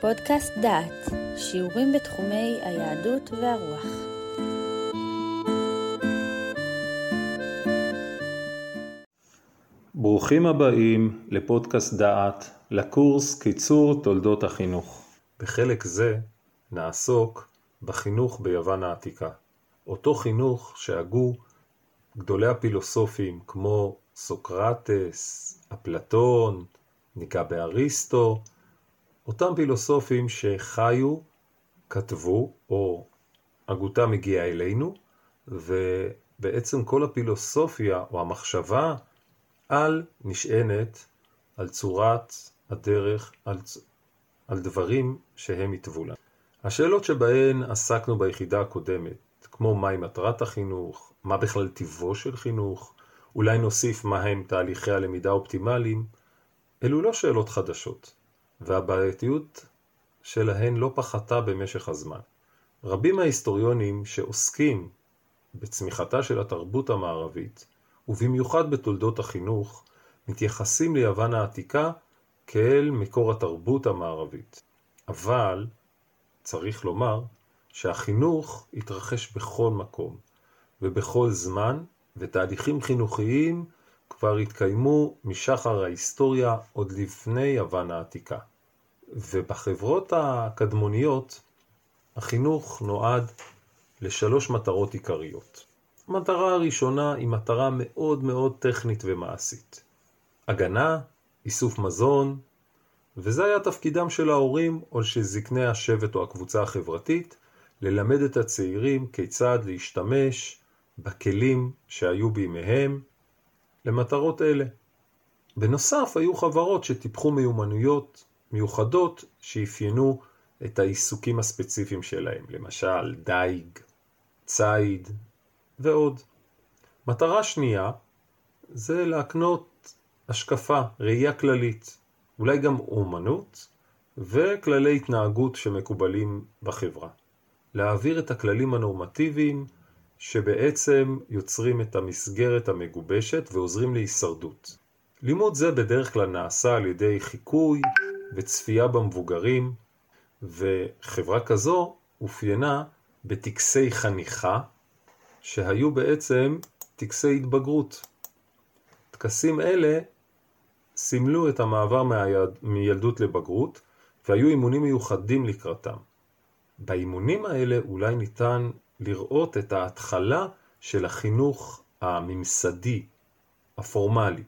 פודקאסט דעת, שיעורים בתחומי היהדות והרוח. ברוכים הבאים לפודקאסט דעת, לקורס קיצור תולדות החינוך. בחלק זה נעסוק בחינוך ביוון העתיקה. אותו חינוך שהגו גדולי הפילוסופים כמו סוקרטס, אפלטון, ניגע באריסטו, אותם פילוסופים שחיו, כתבו, או הגותם הגיעה אלינו, ובעצם כל הפילוסופיה או המחשבה על נשענת על צורת הדרך, על, על דברים שהם התוו לנו. השאלות שבהן עסקנו ביחידה הקודמת, כמו מהי מטרת החינוך, מה בכלל טיבו של חינוך, אולי נוסיף מהם תהליכי הלמידה האופטימליים, אלו לא שאלות חדשות, והבעייתיות שלהן לא פחתה במשך הזמן. רבים מההיסטוריונים שעוסקים בצמיחתה של התרבות המערבית, ובמיוחד בתולדות החינוך, מתייחסים ליוון העתיקה כאל מקור התרבות המערבית. אבל צריך לומר שהחינוך התרחש בכל מקום ובכל זמן, ותהליכים חינוכיים כבר התקיימו משחר ההיסטוריה עוד לפני יוון העתיקה. ובחברות הקדמוניות החינוך נועד לשלוש מטרות עיקריות. המטרה הראשונה היא מטרה מאוד מאוד טכנית ומעשית. הגנה, איסוף מזון, וזה היה תפקידם של ההורים או של זקני השבט או הקבוצה החברתית, ללמד את הצעירים כיצד להשתמש בכלים שהיו בימיהם למטרות אלה. בנוסף, היו חברות שטיפחו מיומנויות מיוחדות שאפיינו את העיסוקים הספציפיים שלהם, למשל דייג, ציד ועוד. מטרה שנייה זה להקנות השקפה, ראייה כללית, אולי גם אומנות וכללי התנהגות שמקובלים בחברה. להעביר את הכללים הנורמטיביים שבעצם יוצרים את המסגרת המגובשת ועוזרים להישרדות. לימוד זה בדרך כלל נעשה על ידי חיקוי וצפייה במבוגרים, וחברה כזו אופיינה בטקסי חניכה, שהיו בעצם טקסי התבגרות. טקסים אלה סימלו את המעבר מהיד... מילדות לבגרות, והיו אימונים מיוחדים לקראתם. באימונים האלה אולי ניתן לראות את ההתחלה של החינוך הממסדי, הפורמלי.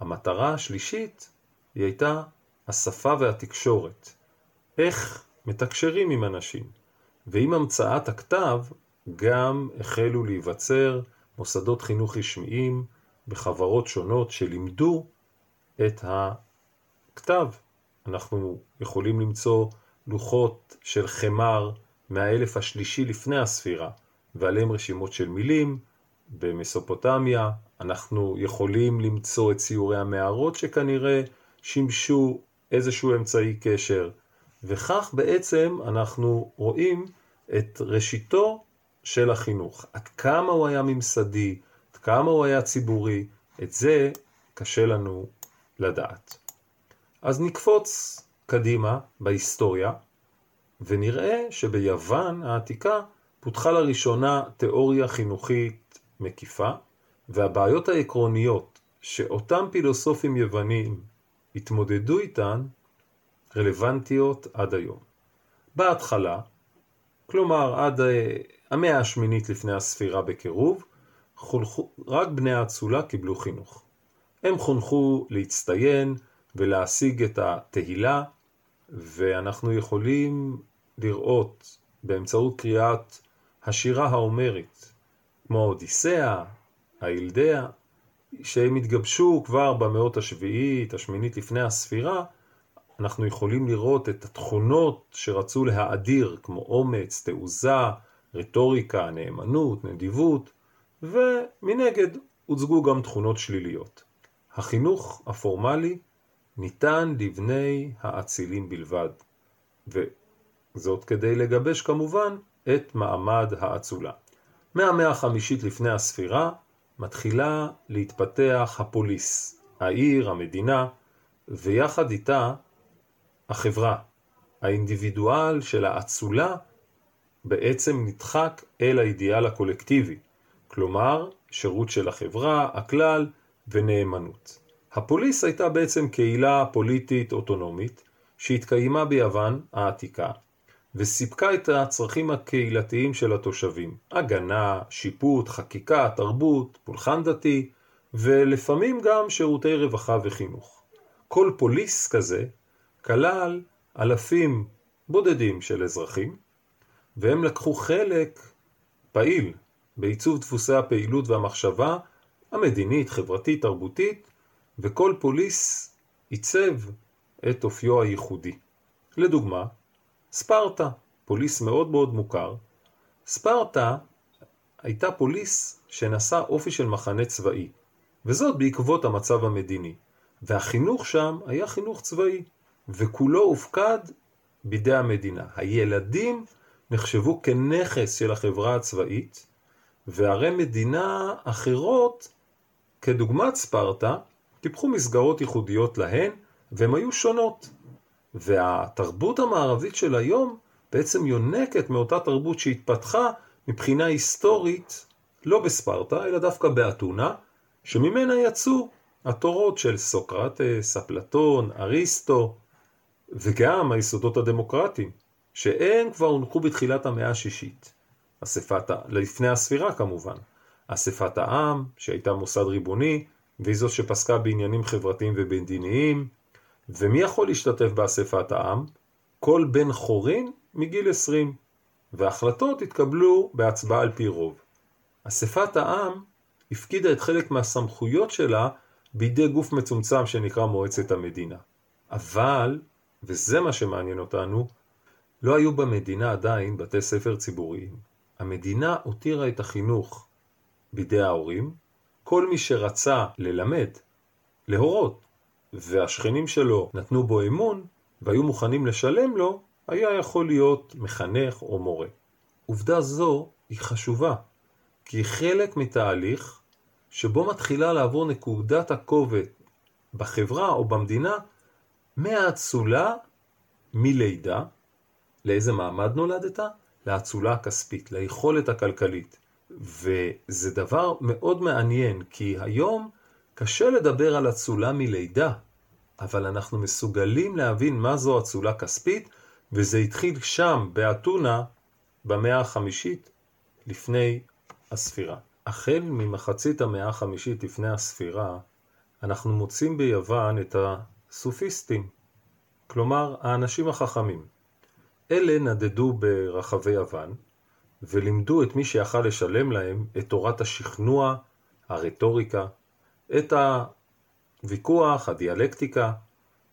המטרה השלישית היא הייתה השפה והתקשורת. איך מתקשרים עם אנשים. ועם המצאת הכתב גם החלו להיווצר מוסדות חינוך רשמיים בחברות שונות שלימדו את הכתב. אנחנו יכולים למצוא לוחות של חמר מהאלף השלישי לפני הספירה, ועליהם רשימות של מילים. במסופוטמיה אנחנו יכולים למצוא את ציורי המערות שכנראה שימשו איזשהו אמצעי קשר, וכך בעצם אנחנו רואים את ראשיתו של החינוך. עד כמה הוא היה ממסדי, עד כמה הוא היה ציבורי, את זה קשה לנו לדעת. אז נקפוץ קדימה בהיסטוריה, ונראה שביוון העתיקה פותחה לראשונה תיאוריה חינוכית מקיפה, והבעיות העקרוניות שאותם פילוסופים יוונים התמודדו איתן רלוונטיות עד היום. בהתחלה, כלומר עד אה, המאה השמינית לפני הספירה בקירוב, חונכו, רק בני האצולה קיבלו חינוך. הם חונכו להצטיין ולהשיג את התהילה, ואנחנו יכולים לראות באמצעות קריאת השירה ההומרית, כמו האודיסאה, האילדאה, שהם התגבשו כבר במאות השביעית, השמינית לפני הספירה, אנחנו יכולים לראות את התכונות שרצו להאדיר, כמו אומץ, תעוזה, רטוריקה, נאמנות, נדיבות, ומנגד הוצגו גם תכונות שליליות. החינוך הפורמלי ניתן לבני האצילים בלבד, וזאת כדי לגבש כמובן את מעמד האצולה. מהמאה החמישית לפני הספירה מתחילה להתפתח הפוליס, העיר, המדינה, ויחד איתה החברה, האינדיבידואל של האצולה בעצם נדחק אל האידיאל הקולקטיבי, כלומר שירות של החברה, הכלל ונאמנות. הפוליס הייתה בעצם קהילה פוליטית אוטונומית שהתקיימה ביוון העתיקה וסיפקה את הצרכים הקהילתיים של התושבים, הגנה, שיפוט, חקיקה, תרבות, פולחן דתי ולפעמים גם שירותי רווחה וחינוך. כל פוליס כזה כלל אלפים בודדים של אזרחים והם לקחו חלק פעיל בעיצוב דפוסי הפעילות והמחשבה המדינית, חברתית, תרבותית, וכל פוליס עיצב את אופיו הייחודי. לדוגמה, ספרטה, פוליס מאוד מאוד מוכר. ספרטה הייתה פוליס שנשא אופי של מחנה צבאי, וזאת בעקבות המצב המדיני. והחינוך שם היה חינוך צבאי, וכולו הופקד בידי המדינה. הילדים נחשבו כנכס של החברה הצבאית, וערי מדינה אחרות, כדוגמת ספרטה, טיפחו מסגרות ייחודיות להן, והן היו שונות. והתרבות המערבית של היום בעצם יונקת מאותה תרבות שהתפתחה מבחינה היסטורית, לא בספרטה, אלא דווקא באתונה, שממנה יצאו התורות של סוקרטס, אפלטון, אריסטו, וגם היסודות הדמוקרטיים, שהם כבר הונחו בתחילת המאה השישית. אספת, לפני הספירה כמובן. אספת העם, שהייתה מוסד ריבוני, והיא זו שפסקה בעניינים חברתיים ומדיניים. ומי יכול להשתתף באספת העם? כל בן חורין מגיל 20, והחלטות התקבלו בהצבעה על פי רוב. אספת העם הפקידה את חלק מהסמכויות שלה בידי גוף מצומצם שנקרא מועצת המדינה. אבל, וזה מה שמעניין אותנו, לא היו במדינה עדיין בתי ספר ציבוריים. המדינה הותירה את החינוך בידי ההורים, כל מי שרצה ללמד, להורות, והשכנים שלו נתנו בו אמון והיו מוכנים לשלם לו, היה יכול להיות מחנך או מורה. עובדה זו היא חשובה, כי היא חלק מתהליך שבו מתחילה לעבור נקודת הכובד בחברה או במדינה מהאצולה מלידה, לאיזה מעמד נולדת? לאצולה הכספית, ליכולת הכלכלית. וזה דבר מאוד מעניין, כי היום קשה לדבר על אצולה מלידה, אבל אנחנו מסוגלים להבין מה זו אצולה כספית, וזה התחיל שם, באתונה, במאה החמישית, לפני הספירה. החל ממחצית המאה החמישית לפני הספירה, אנחנו מוצאים ביוון את הסופיסטים, כלומר האנשים החכמים. אלה נדדו ברחבי יוון, ולימדו את מי שיכל לשלם להם את תורת השכנוע, הרטוריקה, את הוויכוח, הדיאלקטיקה,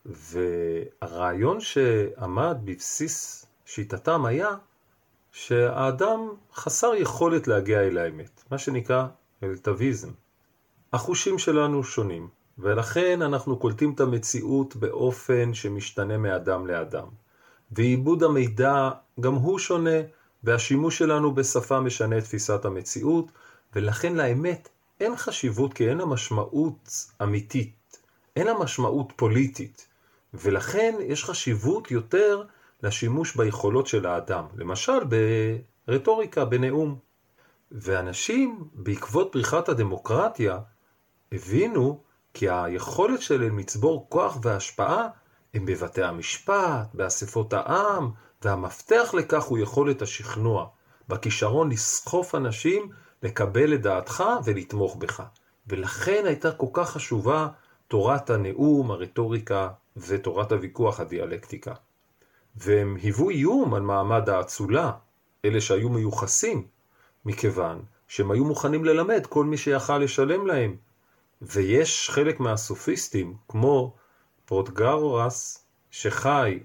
והרעיון שעמד בבסיס שיטתם היה שהאדם חסר יכולת להגיע אל האמת, מה שנקרא אלטביזם. החושים שלנו שונים, ולכן אנחנו קולטים את המציאות באופן שמשתנה מאדם לאדם. ועיבוד המידע גם הוא שונה, והשימוש שלנו בשפה משנה את תפיסת המציאות, ולכן לאמת אין חשיבות כי אין לה משמעות אמיתית, אין לה משמעות פוליטית, ולכן יש חשיבות יותר לשימוש ביכולות של האדם, למשל ברטוריקה, בנאום. ואנשים, בעקבות פריחת הדמוקרטיה, הבינו כי היכולת שלהם לצבור כוח והשפעה הם בבתי המשפט, באספות העם, והמפתח לכך הוא יכולת השכנוע, בכישרון לסחוף אנשים, לקבל את דעתך ולתמוך בך. ולכן הייתה כל כך חשובה תורת הנאום, הרטוריקה ותורת הוויכוח, הדיאלקטיקה. והם היוו איום על מעמד האצולה, אלה שהיו מיוחסים, מכיוון שהם היו מוכנים ללמד כל מי שיכל לשלם להם. ויש חלק מהסופיסטים, כמו פרוטגרורס, שחי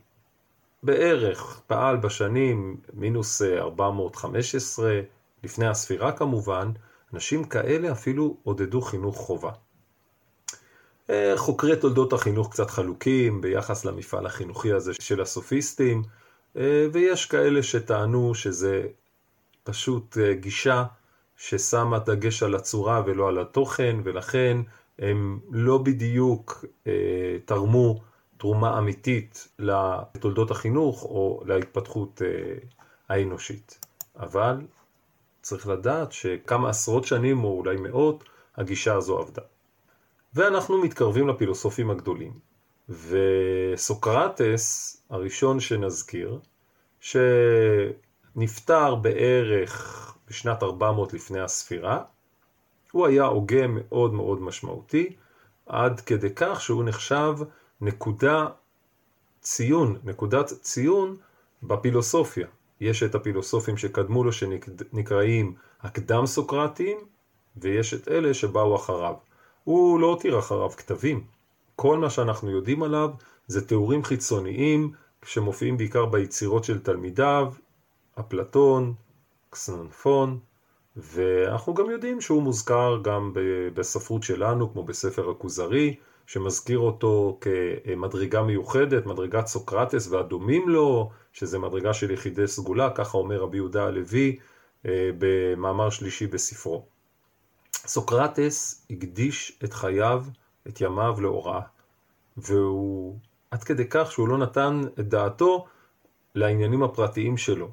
בערך, פעל בשנים מינוס 415, לפני הספירה כמובן, אנשים כאלה אפילו עודדו חינוך חובה. אה, חוקרי תולדות החינוך קצת חלוקים ביחס למפעל החינוכי הזה של הסופיסטים, אה, ויש כאלה שטענו שזה פשוט אה, גישה ששמה דגש על הצורה ולא על התוכן, ולכן הם לא בדיוק תרמו תרומה אמיתית לתולדות החינוך או להתפתחות האנושית. אבל צריך לדעת שכמה עשרות שנים או אולי מאות הגישה הזו עבדה. ואנחנו מתקרבים לפילוסופים הגדולים. וסוקרטס, הראשון שנזכיר, שנפטר בערך בשנת 400 לפני הספירה, הוא היה הוגה מאוד מאוד משמעותי, עד כדי כך שהוא נחשב נקודה ציון, נקודת ציון בפילוסופיה. יש את הפילוסופים שקדמו לו שנקראים הקדם סוקרטיים, ויש את אלה שבאו אחריו. הוא לא הותיר אחריו כתבים. כל מה שאנחנו יודעים עליו זה תיאורים חיצוניים שמופיעים בעיקר ביצירות של תלמידיו, אפלטון, קסנפון, ואנחנו גם יודעים שהוא מוזכר גם בספרות שלנו, כמו בספר הכוזרי, שמזכיר אותו כמדרגה מיוחדת, מדרגת סוקרטס והדומים לו, שזה מדרגה של יחידי סגולה, ככה אומר רבי יהודה הלוי אה, במאמר שלישי בספרו. סוקרטס הקדיש את חייו, את ימיו להוראה, והוא עד כדי כך שהוא לא נתן את דעתו לעניינים הפרטיים שלו,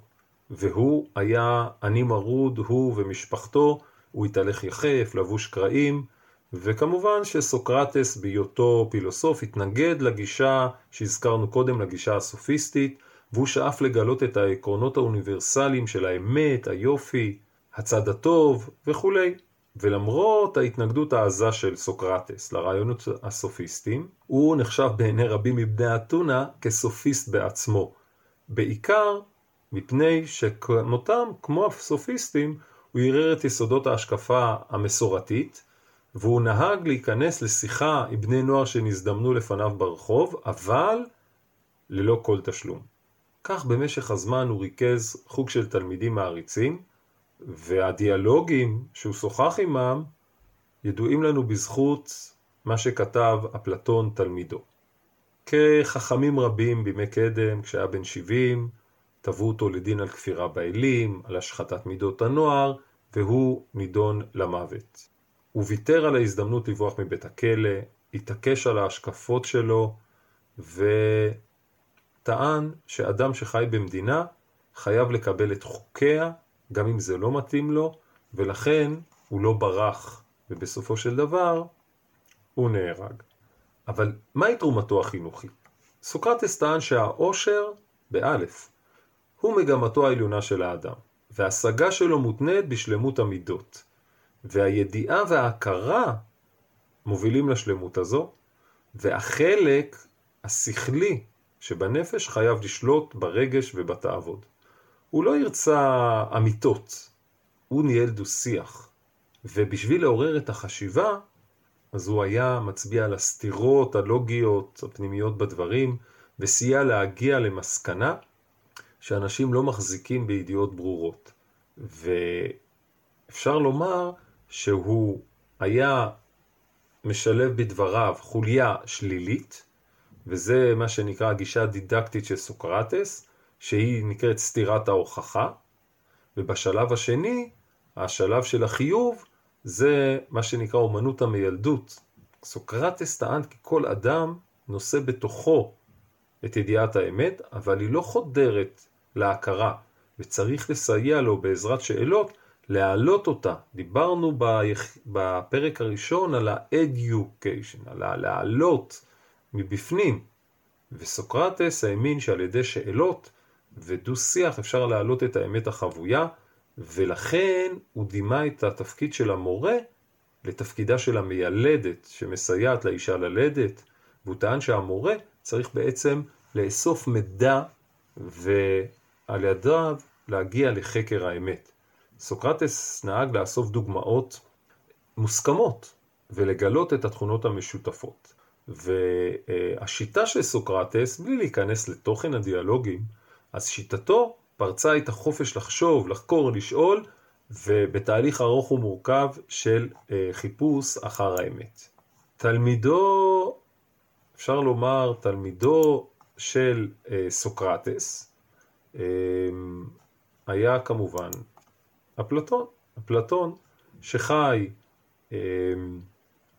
והוא היה עני מרוד, הוא ומשפחתו, הוא התהלך יחף, לבוש קרעים, וכמובן שסוקרטס בהיותו פילוסוף התנגד לגישה שהזכרנו קודם, לגישה הסופיסטית, והוא שאף לגלות את העקרונות האוניברסליים של האמת, היופי, הצד הטוב וכולי. ולמרות ההתנגדות העזה של סוקרטס לרעיונות הסופיסטיים, הוא נחשב בעיני רבים מבני אתונה כסופיסט בעצמו. בעיקר מפני שכמותם, כמו הסופיסטים, הוא ערער את יסודות ההשקפה המסורתית, והוא נהג להיכנס לשיחה עם בני נוער שנזדמנו לפניו ברחוב, אבל ללא כל תשלום. כך במשך הזמן הוא ריכז חוג של תלמידים מעריצים, והדיאלוגים שהוא שוחח עמם ידועים לנו בזכות מה שכתב אפלטון תלמידו. כחכמים רבים בימי קדם, כשהיה בן 70, תבעו אותו לדין על כפירה באלים, על השחתת מידות הנוער, והוא נידון למוות. הוא ויתר על ההזדמנות לברוח מבית הכלא, התעקש על ההשקפות שלו, וטען שאדם שחי במדינה חייב לקבל את חוקיה, גם אם זה לא מתאים לו, ולכן הוא לא ברח, ובסופו של דבר הוא נהרג. אבל מהי תרומתו החינוכית? סוקרטס טען שהאושר, באלף, הוא מגמתו העליונה של האדם, וההשגה שלו מותנית בשלמות המידות. והידיעה וההכרה מובילים לשלמות הזו, והחלק השכלי שבנפש חייב לשלוט ברגש ובתעבוד. הוא לא ירצה אמיתות, הוא ניהל דו-שיח, ובשביל לעורר את החשיבה, אז הוא היה מצביע על הסתירות הלוגיות הפנימיות בדברים, וסייע להגיע למסקנה שאנשים לא מחזיקים בידיעות ברורות. ואפשר לומר שהוא היה משלב בדבריו חוליה שלילית, וזה מה שנקרא הגישה הדידקטית של סוקרטס, שהיא נקראת סתירת ההוכחה, ובשלב השני, השלב של החיוב, זה מה שנקרא אומנות המיילדות. סוקרטס טען כי כל אדם נושא בתוכו את ידיעת האמת, אבל היא לא חודרת להכרה, וצריך לסייע לו בעזרת שאלות להעלות אותה. דיברנו בפרק הראשון על ה-education, על להעלות מבפנים, וסוקרטס האמין שעל ידי שאלות ודו שיח אפשר להעלות את האמת החבויה, ולכן הוא דימה את התפקיד של המורה לתפקידה של המיילדת שמסייעת לאישה ללדת, והוא טען שהמורה צריך בעצם לאסוף מידע ועל ידיו להגיע לחקר האמת. סוקרטס נהג לאסוף דוגמאות מוסכמות ולגלות את התכונות המשותפות. והשיטה של סוקרטס, בלי להיכנס לתוכן הדיאלוגים, אז שיטתו פרצה את החופש לחשוב, לחקור, לשאול, ובתהליך ארוך ומורכב של אה, חיפוש אחר האמת. תלמידו, אפשר לומר, תלמידו של אה, סוקרטס, אה, היה כמובן אפלטון. אפלטון שחי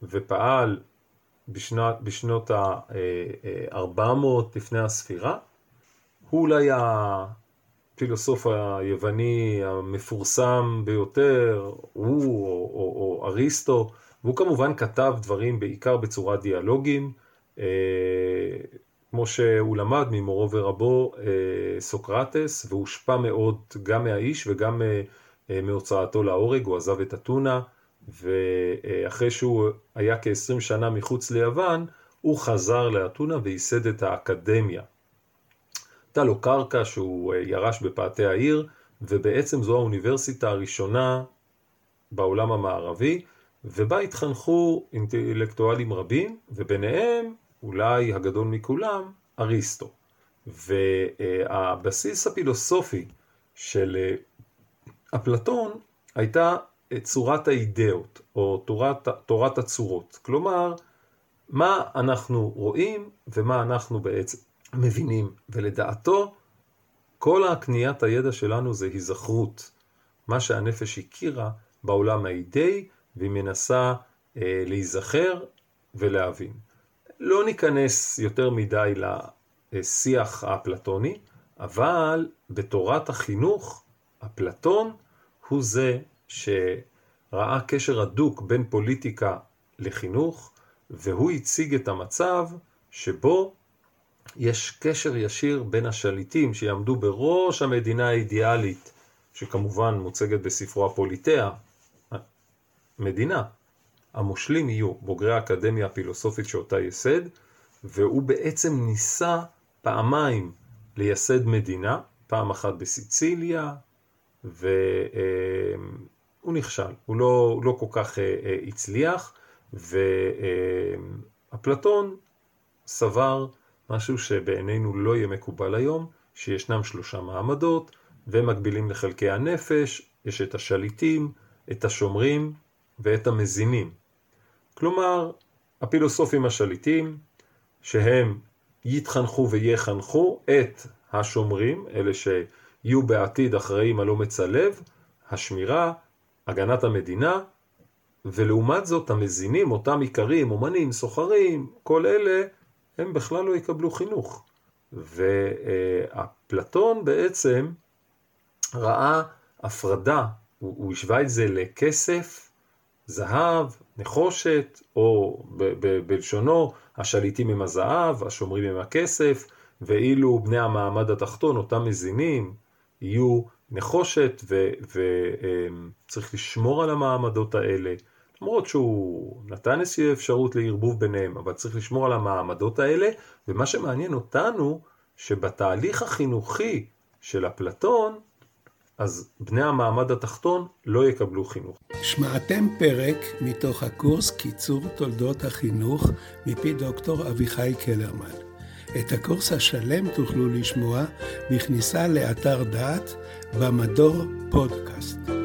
ופעל בשנת, בשנות ה-400 לפני הספירה. הוא אולי הפילוסוף היווני המפורסם ביותר, הוא או, או, או אריסטו, והוא כמובן כתב דברים בעיקר בצורה דיאלוגים, אה, כמו שהוא למד ממורו ורבו אה, סוקרטס, והושפע מאוד גם מהאיש וגם אה, מהוצאתו להורג, הוא עזב את אתונה, ואחרי שהוא היה כ-20 שנה מחוץ ליוון, הוא חזר לאתונה וייסד את האקדמיה. הייתה לו קרקע שהוא ירש בפאתי העיר, ובעצם זו האוניברסיטה הראשונה בעולם המערבי, ובה התחנכו אינטלקטואלים רבים, וביניהם, אולי הגדול מכולם, אריסטו. והבסיס הפילוסופי של אפלטון הייתה צורת האידאות, או תורת, תורת הצורות. כלומר, מה אנחנו רואים ומה אנחנו בעצם מבינים. ולדעתו, כל הקניית הידע שלנו זה היזכרות. מה שהנפש הכירה בעולם האידאי, והיא מנסה אה, להיזכר ולהבין. לא ניכנס יותר מדי לשיח האפלטוני, אבל בתורת החינוך, אפלטון הוא זה שראה קשר הדוק בין פוליטיקה לחינוך, והוא הציג את המצב שבו יש קשר ישיר בין השליטים שיעמדו בראש המדינה האידיאלית, שכמובן מוצגת בספרו הפוליטאה, מדינה. המושלים יהיו בוגרי האקדמיה הפילוסופית שאותה יסד, והוא בעצם ניסה פעמיים לייסד מדינה, פעם אחת בסיציליה, והוא נכשל, הוא לא, הוא לא כל כך אה, אה, הצליח, ואפלטון סבר משהו שבעינינו לא יהיה מקובל היום, שישנם שלושה מעמדות, והם מקבילים לחלקי הנפש, יש את השליטים, את השומרים ואת המזינים. כלומר, הפילוסופים השליטים, שהם יתחנכו ויחנכו את השומרים, אלה שיהיו בעתיד אחראים על אומץ הלב, השמירה, הגנת המדינה, ולעומת זאת המזינים, אותם עיקרים, אומנים, סוחרים, כל אלה, הם בכלל לא יקבלו חינוך. ואפלטון בעצם ראה הפרדה, הוא, הוא השווה את זה לכסף, זהב, נחושת, או ב- ב- בלשונו, השליטים עם הזהב, השומרים עם הכסף, ואילו בני המעמד התחתון, אותם מזינים, יהיו נחושת, וצריך לשמור על המעמדות האלה. למרות שהוא נתן איזושהי אפשרות לערבוב ביניהם, אבל צריך לשמור על המעמדות האלה, ומה שמעניין אותנו, שבתהליך החינוכי של אפלטון, אז בני המעמד התחתון לא יקבלו חינוך. שמעתם פרק מתוך הקורס קיצור תולדות החינוך מפי דוקטור אביחי קלרמן. את הקורס השלם תוכלו לשמוע בכניסה לאתר דעת במדור פודקאסט.